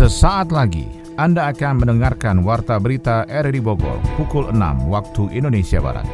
Sesaat lagi Anda akan mendengarkan Warta Berita RRI Bogor pukul 6 waktu Indonesia Barat.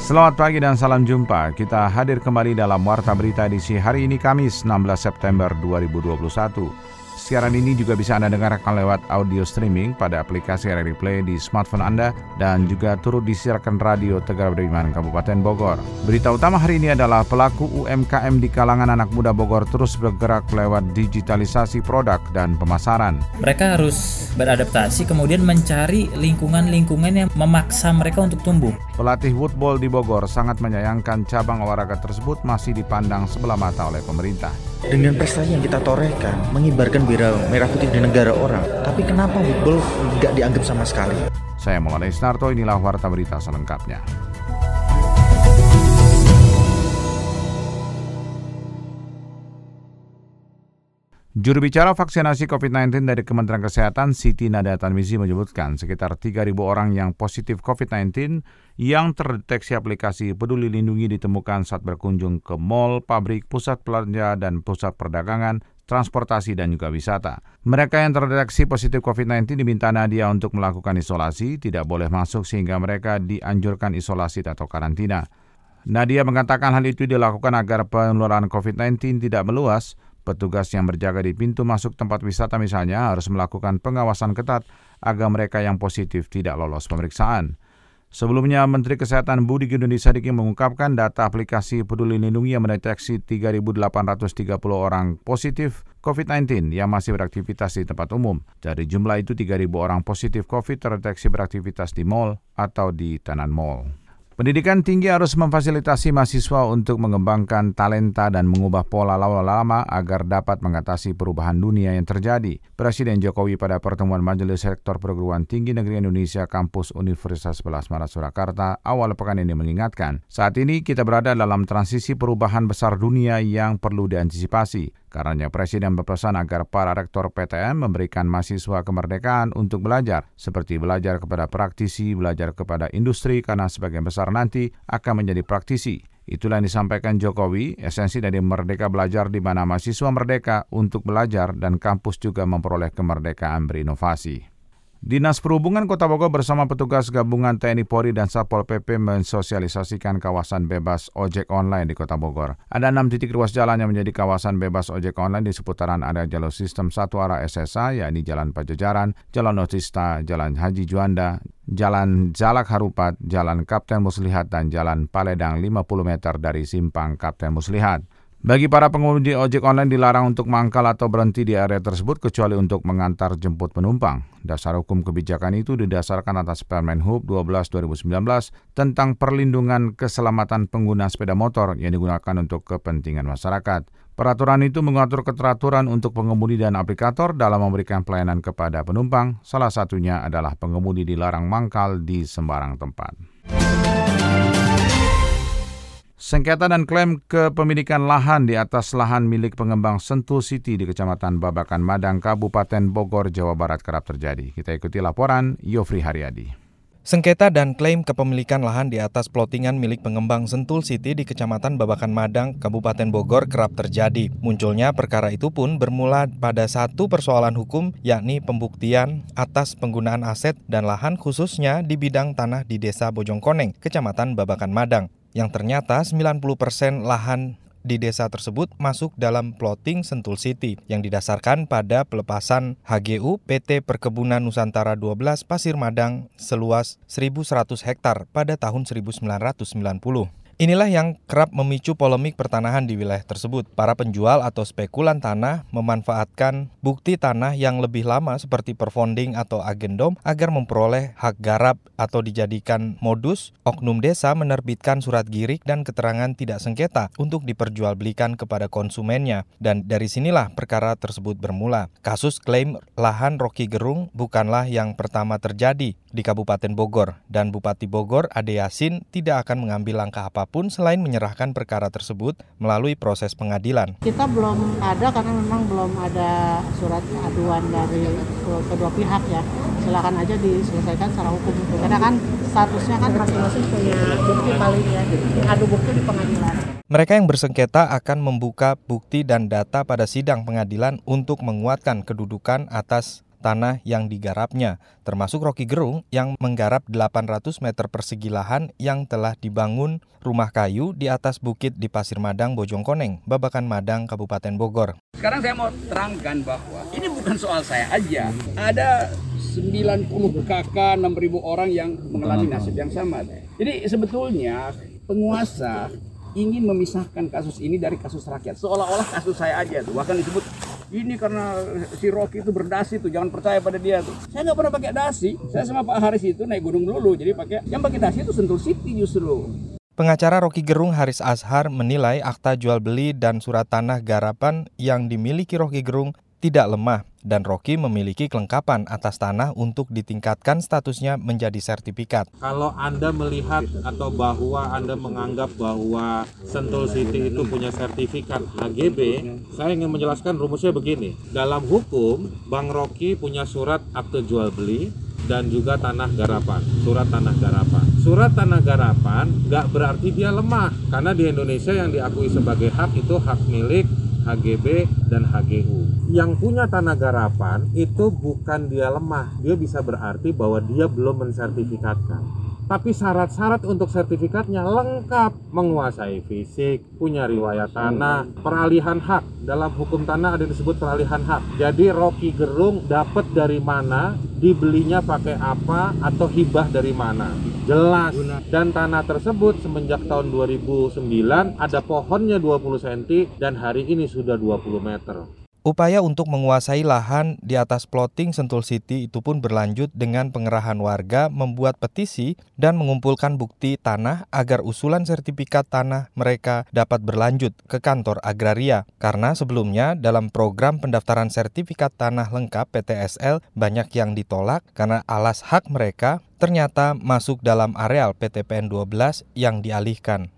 Selamat pagi dan salam jumpa. Kita hadir kembali dalam Warta Berita edisi hari ini Kamis 16 September 2021. Siaran ini juga bisa Anda dengarkan lewat audio streaming pada aplikasi RRI Play di smartphone Anda dan juga turut disiarkan radio Tegar Beriman Kabupaten Bogor. Berita utama hari ini adalah pelaku UMKM di kalangan anak muda Bogor terus bergerak lewat digitalisasi produk dan pemasaran. Mereka harus beradaptasi kemudian mencari lingkungan-lingkungan yang memaksa mereka untuk tumbuh. Pelatih woodball di Bogor sangat menyayangkan cabang olahraga tersebut masih dipandang sebelah mata oleh pemerintah. Dengan prestasi yang kita torehkan, mengibarkan bendera merah putih di negara orang, tapi kenapa football nggak dianggap sama sekali? Saya Maulana Isnarto, inilah Warta Berita selengkapnya. Juru bicara vaksinasi COVID-19 dari Kementerian Kesehatan Siti Nadia Tanmizi menyebutkan sekitar 3.000 orang yang positif COVID-19 yang terdeteksi aplikasi Peduli Lindungi ditemukan saat berkunjung ke mal, pabrik, pusat belanja, dan pusat perdagangan, transportasi, dan juga wisata. Mereka yang terdeteksi positif COVID-19 diminta Nadia untuk melakukan isolasi, tidak boleh masuk sehingga mereka dianjurkan isolasi atau karantina. Nadia mengatakan hal itu dilakukan agar penularan COVID-19 tidak meluas, Petugas yang berjaga di pintu masuk tempat wisata misalnya harus melakukan pengawasan ketat agar mereka yang positif tidak lolos pemeriksaan. Sebelumnya, Menteri Kesehatan Budi Gunadi Sadikin mengungkapkan data aplikasi Peduli Lindungi yang mendeteksi 3.830 orang positif COVID-19 yang masih beraktivitas di tempat umum. Dari jumlah itu, 3.000 orang positif COVID terdeteksi beraktivitas di mal atau di tanan mal. Pendidikan tinggi harus memfasilitasi mahasiswa untuk mengembangkan talenta dan mengubah pola lalu lama agar dapat mengatasi perubahan dunia yang terjadi. Presiden Jokowi pada pertemuan Majelis Sektor Perguruan Tinggi Negeri Indonesia Kampus Universitas 11 Maret Surakarta awal pekan ini mengingatkan, saat ini kita berada dalam transisi perubahan besar dunia yang perlu diantisipasi. Karenanya Presiden berpesan agar para rektor PTN memberikan mahasiswa kemerdekaan untuk belajar, seperti belajar kepada praktisi, belajar kepada industri, karena sebagian besar nanti akan menjadi praktisi. Itulah yang disampaikan Jokowi, esensi dari Merdeka Belajar di mana mahasiswa merdeka untuk belajar dan kampus juga memperoleh kemerdekaan berinovasi. Dinas Perhubungan Kota Bogor bersama petugas gabungan TNI Polri dan Satpol PP mensosialisasikan kawasan bebas ojek online di Kota Bogor. Ada enam titik ruas jalan yang menjadi kawasan bebas ojek online di seputaran area jalur sistem satu arah SSA, yakni Jalan Pajajaran, Jalan Otista, Jalan Haji Juanda, Jalan Jalak Harupat, Jalan Kapten Muslihat, dan Jalan Paledang 50 meter dari Simpang Kapten Muslihat. Bagi para pengemudi ojek online dilarang untuk mangkal atau berhenti di area tersebut kecuali untuk mengantar jemput penumpang. Dasar hukum kebijakan itu didasarkan atas Permen Hub 12 2019 tentang perlindungan keselamatan pengguna sepeda motor yang digunakan untuk kepentingan masyarakat. Peraturan itu mengatur keteraturan untuk pengemudi dan aplikator dalam memberikan pelayanan kepada penumpang. Salah satunya adalah pengemudi dilarang mangkal di sembarang tempat. Sengketa dan klaim kepemilikan lahan di atas lahan milik pengembang Sentul City di Kecamatan Babakan Madang, Kabupaten Bogor, Jawa Barat kerap terjadi. Kita ikuti laporan Yofri Haryadi. Sengketa dan klaim kepemilikan lahan di atas plottingan milik pengembang Sentul City di Kecamatan Babakan Madang, Kabupaten Bogor kerap terjadi. Munculnya perkara itu pun bermula pada satu persoalan hukum yakni pembuktian atas penggunaan aset dan lahan khususnya di bidang tanah di Desa Bojongkoneng, Kecamatan Babakan Madang yang ternyata 90% lahan di desa tersebut masuk dalam plotting Sentul City yang didasarkan pada pelepasan HGU PT Perkebunan Nusantara 12 Pasir Madang seluas 1.100 hektar pada tahun 1990. Inilah yang kerap memicu polemik pertanahan di wilayah tersebut. Para penjual atau spekulan tanah memanfaatkan bukti tanah yang lebih lama seperti perfonding atau agendom agar memperoleh hak garap atau dijadikan modus oknum desa menerbitkan surat girik dan keterangan tidak sengketa untuk diperjualbelikan kepada konsumennya. Dan dari sinilah perkara tersebut bermula. Kasus klaim lahan Rocky Gerung bukanlah yang pertama terjadi. Di Kabupaten Bogor dan Bupati Bogor Ade Yasin tidak akan mengambil langkah apa pun selain menyerahkan perkara tersebut melalui proses pengadilan. Kita belum ada karena memang belum ada surat aduan dari kedua pihak ya. Silakan aja diselesaikan secara hukum. Karena kan statusnya kan masing-masing punya bukti paling ya. Adu bukti di pengadilan. Mereka yang bersengketa akan membuka bukti dan data pada sidang pengadilan untuk menguatkan kedudukan atas tanah yang digarapnya, termasuk Rocky Gerung yang menggarap 800 meter persegi lahan yang telah dibangun rumah kayu di atas bukit di Pasir Madang, Bojongkoneng, Babakan Madang, Kabupaten Bogor. Sekarang saya mau terangkan bahwa ini bukan soal saya aja. Ada 90 kakak, 6.000 orang yang mengalami nasib yang sama. Jadi sebetulnya penguasa ingin memisahkan kasus ini dari kasus rakyat. Seolah-olah kasus saya aja tuh. Bahkan disebut ini karena si Rocky itu berdasi tuh jangan percaya pada dia tuh saya nggak pernah pakai dasi saya sama Pak Haris itu naik gunung dulu jadi pakai yang pakai dasi itu Sentul City justru Pengacara Rocky Gerung Haris Azhar menilai akta jual beli dan surat tanah garapan yang dimiliki Rocky Gerung tidak lemah dan Rocky memiliki kelengkapan atas tanah untuk ditingkatkan statusnya menjadi sertifikat. Kalau Anda melihat atau bahwa Anda menganggap bahwa Sentul City itu punya sertifikat HGB, saya ingin menjelaskan rumusnya begini. Dalam hukum, Bang Rocky punya surat akte jual beli dan juga tanah garapan, surat tanah garapan. Surat tanah garapan nggak berarti dia lemah, karena di Indonesia yang diakui sebagai hak itu hak milik HGB dan HGU. Yang punya tanah garapan itu bukan dia lemah, dia bisa berarti bahwa dia belum mensertifikatkan. Tapi syarat-syarat untuk sertifikatnya lengkap, menguasai fisik, punya riwayat tanah, peralihan hak. Dalam hukum tanah ada disebut peralihan hak. Jadi Rocky Gerung dapat dari mana, dibelinya pakai apa, atau hibah dari mana. Jelas. Dan tanah tersebut semenjak tahun 2009 ada pohonnya 20 cm dan hari ini sudah 20 meter. Upaya untuk menguasai lahan di atas plotting Sentul City itu pun berlanjut dengan pengerahan warga membuat petisi dan mengumpulkan bukti tanah agar usulan sertifikat tanah mereka dapat berlanjut ke kantor agraria. Karena sebelumnya dalam program pendaftaran sertifikat tanah lengkap PTSL banyak yang ditolak karena alas hak mereka ternyata masuk dalam areal PTPN 12 yang dialihkan.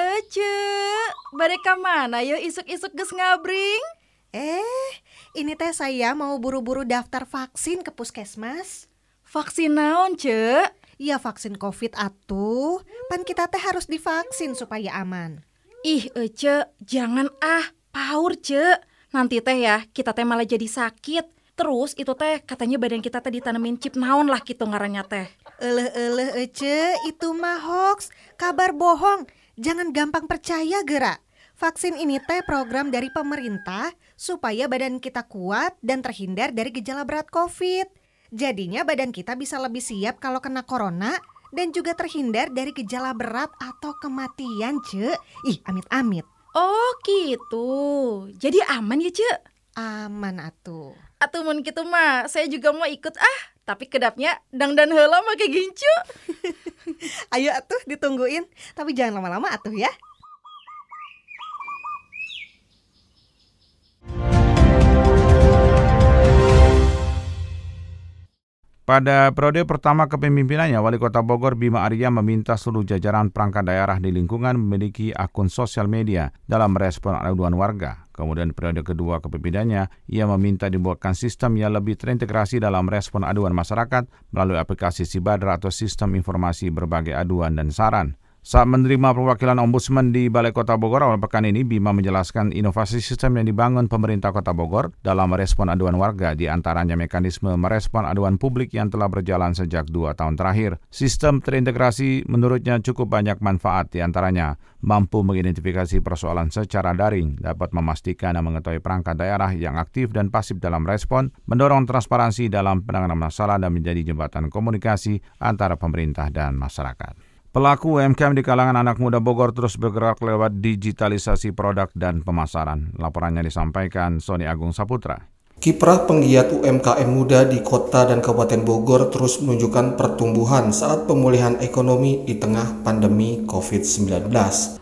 Ece, mereka mana yo isuk-isuk ges ngabring? Eh, ini teh saya mau buru-buru daftar vaksin ke puskesmas. Vaksin naon, Ce? Ya vaksin covid atuh. Pan kita teh harus divaksin supaya aman. Ih, Ece, jangan ah, paur, Ce. Nanti teh ya, kita teh malah jadi sakit. Terus itu teh katanya badan kita teh ditanemin chip naon lah gitu ngarannya teh. Eleh-eleh Ece, itu mah hoax, kabar bohong. Jangan gampang percaya gerak. Vaksin ini teh program dari pemerintah supaya badan kita kuat dan terhindar dari gejala berat COVID. Jadinya badan kita bisa lebih siap kalau kena corona dan juga terhindar dari gejala berat atau kematian, Ce. Ih, amit-amit. Oh, gitu. Jadi aman ya, Ce? Aman atuh. Atuh mun gitu mah, saya juga mau ikut ah. Tapi kedapnya dang dan heula make gincu. Ayo atuh ditungguin, tapi jangan lama-lama atuh ya. Pada periode pertama kepemimpinannya, Wali Kota Bogor Bima Arya meminta seluruh jajaran perangkat daerah di lingkungan memiliki akun sosial media dalam merespon aduan warga. Kemudian periode kedua kepemimpinannya, ia meminta dibuatkan sistem yang lebih terintegrasi dalam respon aduan masyarakat melalui aplikasi Sibadra atau sistem informasi berbagai aduan dan saran. Saat menerima perwakilan Ombudsman di Balai Kota Bogor awal pekan ini, Bima menjelaskan inovasi sistem yang dibangun pemerintah Kota Bogor dalam merespon aduan warga, di antaranya mekanisme merespon aduan publik yang telah berjalan sejak dua tahun terakhir. Sistem terintegrasi menurutnya cukup banyak manfaat, di antaranya mampu mengidentifikasi persoalan secara daring, dapat memastikan dan mengetahui perangkat daerah yang aktif dan pasif dalam respon, mendorong transparansi dalam penanganan masalah dan menjadi jembatan komunikasi antara pemerintah dan masyarakat. Pelaku UMKM di kalangan anak muda Bogor terus bergerak lewat digitalisasi produk dan pemasaran. Laporannya disampaikan Sony Agung Saputra. Kiprah penggiat UMKM muda di kota dan Kabupaten Bogor terus menunjukkan pertumbuhan saat pemulihan ekonomi di tengah pandemi COVID-19.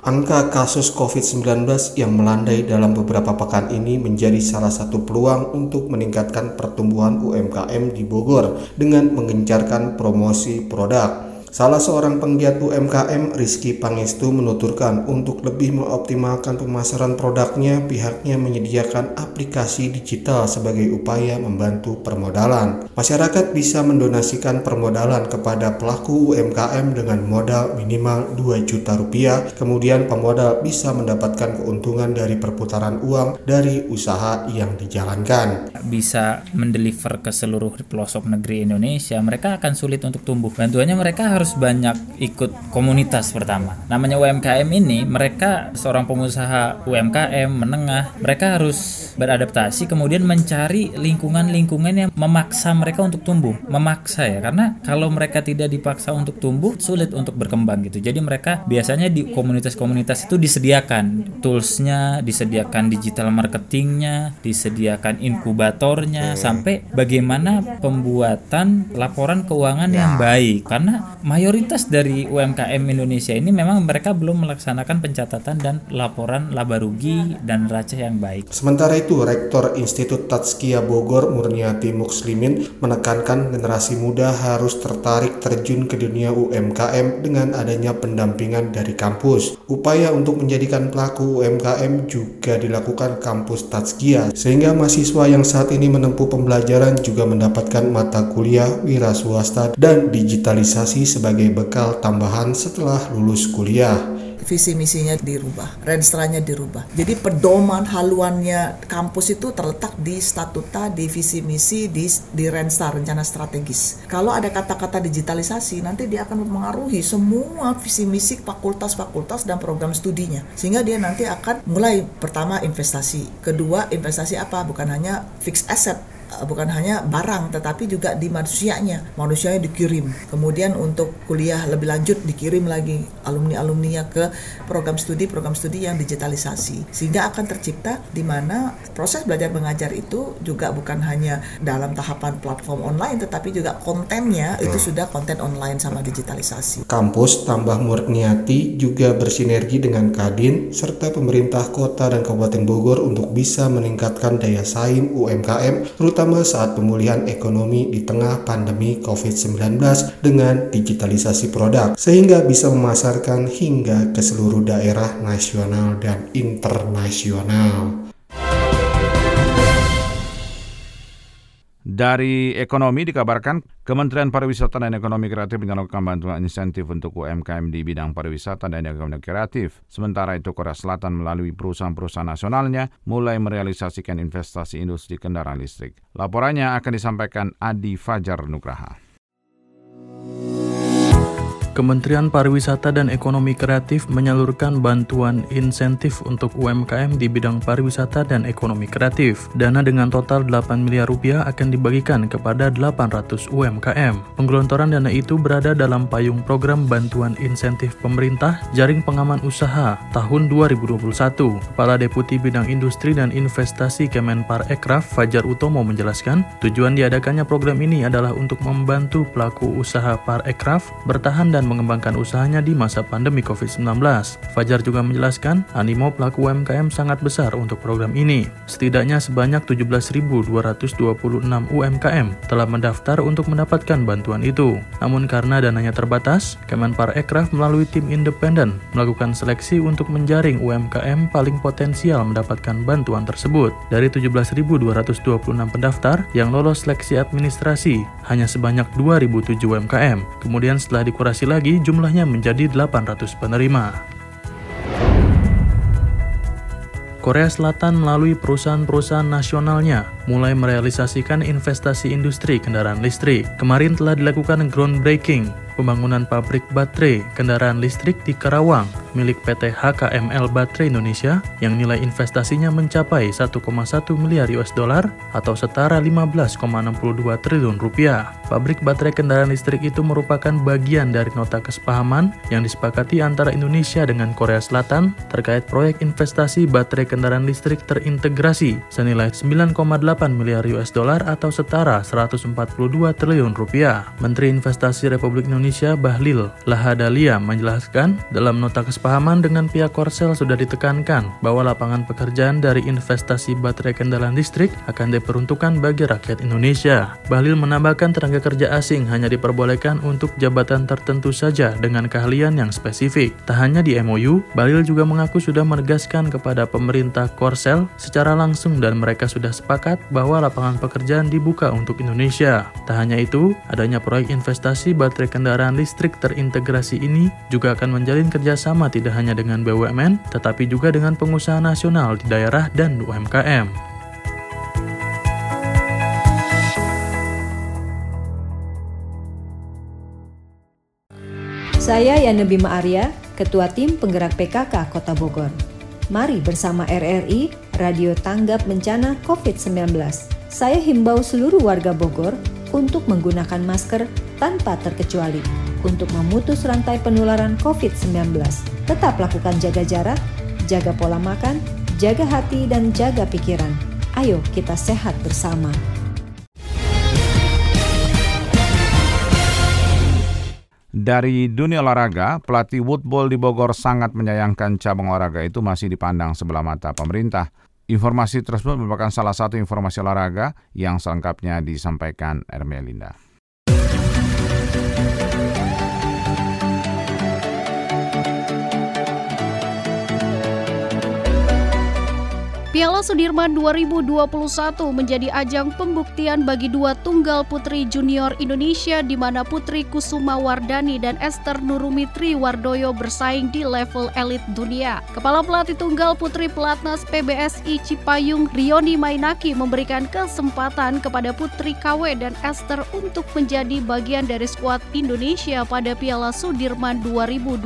Angka kasus COVID-19 yang melandai dalam beberapa pekan ini menjadi salah satu peluang untuk meningkatkan pertumbuhan UMKM di Bogor dengan menggencarkan promosi produk. Salah seorang penggiat UMKM, Rizky Pangestu, menuturkan untuk lebih mengoptimalkan pemasaran produknya, pihaknya menyediakan aplikasi digital sebagai upaya membantu permodalan. Masyarakat bisa mendonasikan permodalan kepada pelaku UMKM dengan modal minimal 2 juta rupiah, kemudian pemodal bisa mendapatkan keuntungan dari perputaran uang dari usaha yang dijalankan. Bisa mendeliver ke seluruh pelosok negeri Indonesia, mereka akan sulit untuk tumbuh. Bantuannya mereka harus banyak ikut komunitas pertama. Namanya UMKM ini, mereka seorang pengusaha UMKM menengah, mereka harus beradaptasi kemudian mencari lingkungan-lingkungan yang memaksa mereka untuk tumbuh. Memaksa ya, karena kalau mereka tidak dipaksa untuk tumbuh, sulit untuk berkembang gitu. Jadi mereka biasanya di komunitas-komunitas itu disediakan toolsnya, disediakan digital marketingnya, disediakan inkubatornya, sampai bagaimana pembuatan laporan keuangan yang baik. Karena mayoritas dari UMKM Indonesia ini memang mereka belum melaksanakan pencatatan dan laporan laba rugi dan neraca yang baik. Sementara itu, Rektor Institut Tatskia Bogor Murniati Muslimin menekankan generasi muda harus tertarik terjun ke dunia UMKM dengan adanya pendampingan dari kampus. Upaya untuk menjadikan pelaku UMKM juga dilakukan kampus Tatskia, sehingga mahasiswa yang saat ini menempuh pembelajaran juga mendapatkan mata kuliah wira swasta dan digitalisasi sebagai bekal tambahan setelah lulus kuliah visi misinya dirubah, renstranya dirubah. Jadi pedoman haluannya kampus itu terletak di statuta, di visi misi, di di renstra rencana strategis. Kalau ada kata-kata digitalisasi, nanti dia akan mempengaruhi semua visi misi fakultas-fakultas dan program studinya. Sehingga dia nanti akan mulai pertama investasi, kedua investasi apa? Bukan hanya fixed asset bukan hanya barang tetapi juga di manusianya. Manusianya dikirim. Kemudian untuk kuliah lebih lanjut dikirim lagi alumni alumninya ke program studi program studi yang digitalisasi. Sehingga akan tercipta di mana proses belajar mengajar itu juga bukan hanya dalam tahapan platform online tetapi juga kontennya itu sudah konten online sama digitalisasi. Kampus tambah Murniati juga bersinergi dengan Kadin serta pemerintah kota dan Kabupaten Bogor untuk bisa meningkatkan daya saing UMKM terutama terutama saat pemulihan ekonomi di tengah pandemi COVID-19 dengan digitalisasi produk, sehingga bisa memasarkan hingga ke seluruh daerah nasional dan internasional. Dari ekonomi dikabarkan Kementerian Pariwisata dan Ekonomi Kreatif menyalurkan bantuan insentif untuk UMKM di bidang pariwisata dan ekonomi kreatif. Sementara itu Korea Selatan melalui perusahaan-perusahaan nasionalnya mulai merealisasikan investasi industri kendaraan listrik. Laporannya akan disampaikan Adi Fajar Nugraha. Kementerian Pariwisata dan Ekonomi Kreatif menyalurkan bantuan insentif untuk UMKM di bidang pariwisata dan ekonomi kreatif. Dana dengan total 8 miliar rupiah akan dibagikan kepada 800 UMKM. Penggelontoran dana itu berada dalam payung program bantuan insentif pemerintah Jaring Pengaman Usaha tahun 2021. Kepala Deputi Bidang Industri dan Investasi Kemenpar Ekraf Fajar Utomo menjelaskan, tujuan diadakannya program ini adalah untuk membantu pelaku usaha Par Ekraf bertahan dan mengembangkan usahanya di masa pandemi COVID-19. Fajar juga menjelaskan, animo pelaku UMKM sangat besar untuk program ini. Setidaknya sebanyak 17.226 UMKM telah mendaftar untuk mendapatkan bantuan itu. Namun karena dananya terbatas, Kemenpar Ekraf melalui tim independen melakukan seleksi untuk menjaring UMKM paling potensial mendapatkan bantuan tersebut. Dari 17.226 pendaftar yang lolos seleksi administrasi, hanya sebanyak 2.007 UMKM. Kemudian setelah dikurasi lagi, lagi jumlahnya menjadi 800 penerima. Korea Selatan melalui perusahaan-perusahaan nasionalnya mulai merealisasikan investasi industri kendaraan listrik. Kemarin telah dilakukan groundbreaking pembangunan pabrik baterai kendaraan listrik di Karawang milik PT HKML Baterai Indonesia yang nilai investasinya mencapai 1,1 miliar US dollar atau setara 15,62 triliun rupiah. Pabrik baterai kendaraan listrik itu merupakan bagian dari nota kesepahaman yang disepakati antara Indonesia dengan Korea Selatan terkait proyek investasi baterai kendaraan listrik terintegrasi senilai 9,8 miliar US dollar atau setara 142 triliun rupiah. Menteri Investasi Republik Indonesia Bahlil Lahadalia menjelaskan dalam nota kesepahaman dengan pihak Korsel sudah ditekankan bahwa lapangan pekerjaan dari investasi baterai kendaraan listrik akan diperuntukkan bagi rakyat Indonesia. Bahlil menambahkan tenaga kerja asing hanya diperbolehkan untuk jabatan tertentu saja dengan keahlian yang spesifik. Tak hanya di MOU, Bahlil juga mengaku sudah menegaskan kepada pemerintah Korsel secara langsung dan mereka sudah sepakat bahwa lapangan pekerjaan dibuka untuk Indonesia. Tak hanya itu, adanya proyek investasi baterai kendaraan listrik terintegrasi ini juga akan menjalin kerjasama tidak hanya dengan BUMN, tetapi juga dengan pengusaha nasional di daerah dan UMKM. Saya Yana Bima Arya, Ketua Tim Penggerak PKK Kota Bogor. Mari bersama RRI, Radio Tanggap Bencana COVID-19. Saya himbau seluruh warga Bogor untuk menggunakan masker tanpa terkecuali untuk memutus rantai penularan COVID-19. Tetap lakukan jaga jarak, jaga pola makan, jaga hati, dan jaga pikiran. Ayo kita sehat bersama. Dari dunia olahraga, pelatih woodball di Bogor sangat menyayangkan cabang olahraga itu masih dipandang sebelah mata pemerintah. Informasi tersebut merupakan salah satu informasi olahraga yang selengkapnya disampaikan Ermelinda. Piala Sudirman 2021 menjadi ajang pembuktian bagi dua tunggal putri junior Indonesia di mana Putri Kusuma Wardani dan Esther Nurumitri Wardoyo bersaing di level elit dunia. Kepala pelatih tunggal putri pelatnas PBSI Cipayung Rioni Mainaki memberikan kesempatan kepada Putri KW dan Esther untuk menjadi bagian dari skuad Indonesia pada Piala Sudirman 2021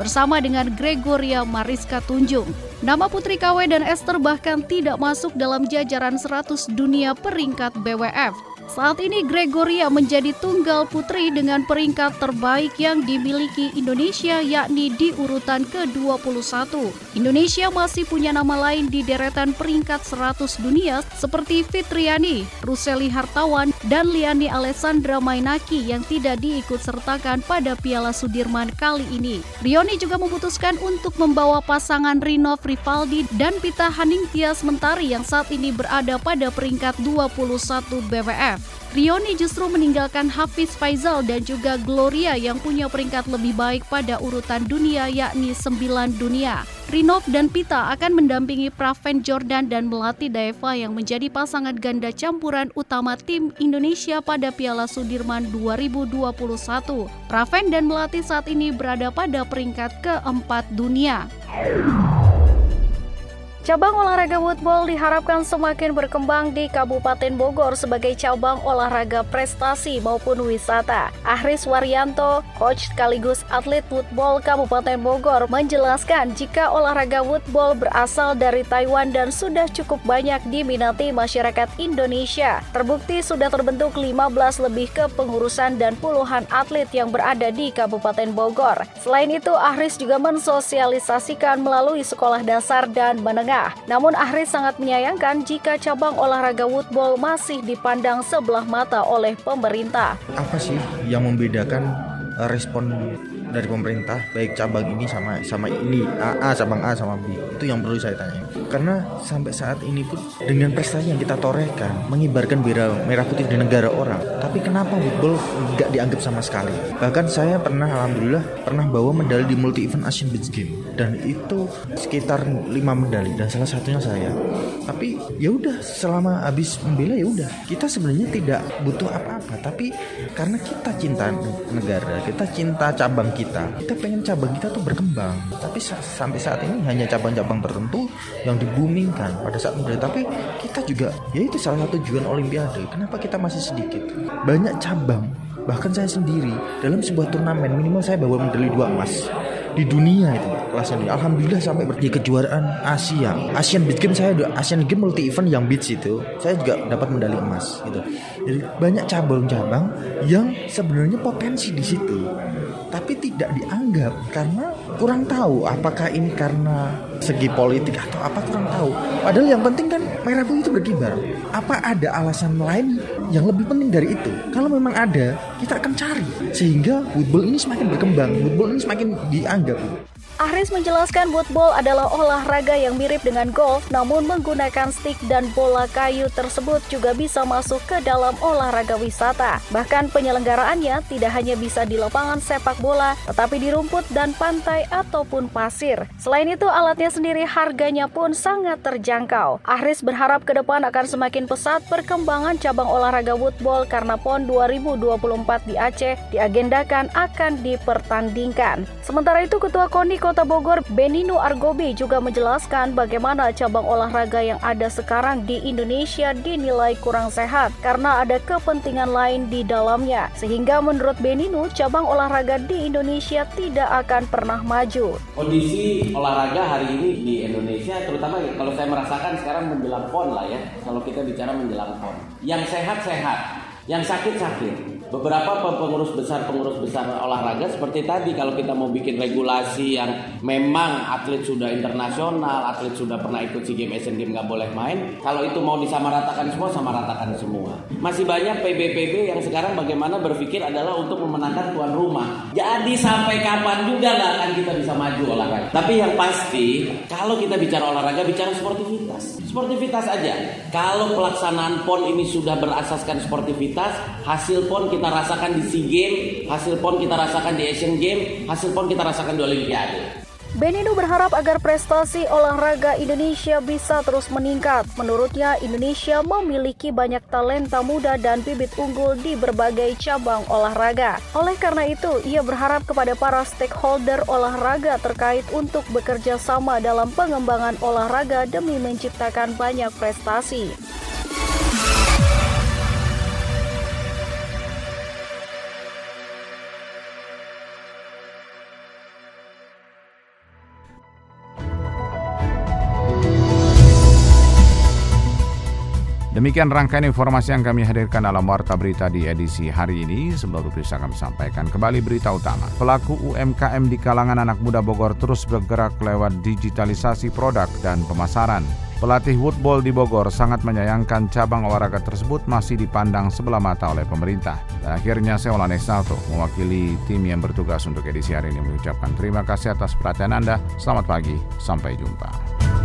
bersama dengan Gregoria Mariska Tunjung. Nama Putri KW dan Esther bahkan tidak masuk dalam jajaran 100 dunia peringkat BWF. Saat ini Gregoria menjadi tunggal putri dengan peringkat terbaik yang dimiliki Indonesia yakni di urutan ke-21. Indonesia masih punya nama lain di deretan peringkat 100 dunia seperti Fitriani, Ruseli Hartawan, dan Liani Alessandra Mainaki yang tidak diikut sertakan pada Piala Sudirman kali ini. Rioni juga memutuskan untuk membawa pasangan Rinov Rivaldi dan Pita Haningtyas Mentari yang saat ini berada pada peringkat 21 BWF. Rioni justru meninggalkan Hafiz Faizal dan juga Gloria yang punya peringkat lebih baik pada urutan dunia yakni 9 dunia. Rinov dan Pita akan mendampingi Praven Jordan dan Melati Daeva yang menjadi pasangan ganda campuran utama tim Indonesia pada Piala Sudirman 2021. Praven dan Melati saat ini berada pada peringkat keempat dunia. Cabang olahraga woodball diharapkan semakin berkembang di Kabupaten Bogor sebagai cabang olahraga prestasi maupun wisata. Ahris Waryanto, coach sekaligus atlet woodball Kabupaten Bogor, menjelaskan jika olahraga woodball berasal dari Taiwan dan sudah cukup banyak diminati masyarakat Indonesia. Terbukti sudah terbentuk 15 lebih kepengurusan dan puluhan atlet yang berada di Kabupaten Bogor. Selain itu, Ahris juga mensosialisasikan melalui sekolah dasar dan menengah Namun Ahris sangat menyayangkan jika cabang olahraga woodball masih dipandang sebelah mata oleh pemerintah. Apa sih yang membedakan eh, respon dari pemerintah baik cabang ini sama sama ini A, A cabang A sama B. Itu yang perlu saya tanya. Karena sampai saat ini pun dengan prestasi yang kita torehkan mengibarkan bendera merah putih di negara orang tapi kenapa football nggak dianggap sama sekali? Bahkan saya pernah alhamdulillah pernah bawa medali di multi event Asian Beach Games. Dan itu sekitar lima medali dan salah satunya saya. Tapi ya udah selama habis membela ya udah. Kita sebenarnya tidak butuh apa-apa tapi karena kita cinta negara kita cinta cabang kita pengen cabang kita tuh berkembang tapi sampai saat ini hanya cabang-cabang tertentu yang dibumingkan pada saat muda tapi kita juga ya itu salah satu tujuan olimpiade kenapa kita masih sedikit banyak cabang bahkan saya sendiri dalam sebuah turnamen minimal saya bawa medali dua emas di dunia itu kelasnya dunia. Alhamdulillah sampai di kejuaraan Asia. Asian Beach Games saya Asian Games multi event yang beach itu saya juga dapat medali emas gitu. Jadi banyak cabang-cabang yang sebenarnya potensi di situ tapi tidak dianggap karena kurang tahu apakah ini karena segi politik atau apa kurang tahu. Padahal yang penting kan merah putih itu berkibar. Apa ada alasan lain yang lebih penting dari itu? Kalau memang ada, kita akan cari sehingga football ini semakin berkembang, football ini semakin dianggap. Ahris menjelaskan woodball adalah olahraga yang mirip dengan golf namun menggunakan stick dan bola kayu tersebut juga bisa masuk ke dalam olahraga wisata. Bahkan penyelenggaraannya tidak hanya bisa di lapangan sepak bola tetapi di rumput dan pantai ataupun pasir. Selain itu alatnya sendiri harganya pun sangat terjangkau. Ahris berharap ke depan akan semakin pesat perkembangan cabang olahraga woodball karena PON 2024 di Aceh diagendakan akan dipertandingkan. Sementara itu Ketua KONI Kota Bogor Benino Argobi juga menjelaskan bagaimana cabang olahraga yang ada sekarang di Indonesia dinilai kurang sehat karena ada kepentingan lain di dalamnya. Sehingga menurut Benino, cabang olahraga di Indonesia tidak akan pernah maju. Kondisi olahraga hari ini di Indonesia, terutama kalau saya merasakan sekarang menjelang PON lah ya, kalau kita bicara menjelang PON. Yang sehat-sehat, yang sakit-sakit beberapa pengurus besar pengurus besar olahraga seperti tadi kalau kita mau bikin regulasi yang memang atlet sudah internasional atlet sudah pernah ikut si game Asian Games nggak boleh main kalau itu mau disamaratakan semua samaratakan semua. Masih banyak PBPB yang sekarang bagaimana berpikir adalah untuk memenangkan tuan rumah. Jadi sampai kapan juga nggak akan kita bisa maju olahraga. Tapi yang pasti kalau kita bicara olahraga bicara sportivitas. Sportivitas aja. Kalau pelaksanaan PON ini sudah berasaskan sportivitas hasil PON kita kita rasakan di SEA Games, hasil PON kita rasakan di Asian Games, hasil PON kita rasakan di Olimpiade. Benino berharap agar prestasi olahraga Indonesia bisa terus meningkat. Menurutnya, Indonesia memiliki banyak talenta muda dan bibit unggul di berbagai cabang olahraga. Oleh karena itu, ia berharap kepada para stakeholder olahraga terkait untuk bekerja sama dalam pengembangan olahraga demi menciptakan banyak prestasi. Demikian rangkaian informasi yang kami hadirkan dalam Warta Berita di edisi hari ini. Sebelum bisa kami sampaikan kembali berita utama. Pelaku UMKM di kalangan anak muda Bogor terus bergerak lewat digitalisasi produk dan pemasaran. Pelatih woodball di Bogor sangat menyayangkan cabang olahraga tersebut masih dipandang sebelah mata oleh pemerintah. Dan akhirnya saya Olane Salto, mewakili tim yang bertugas untuk edisi hari ini mengucapkan terima kasih atas perhatian Anda. Selamat pagi, sampai jumpa.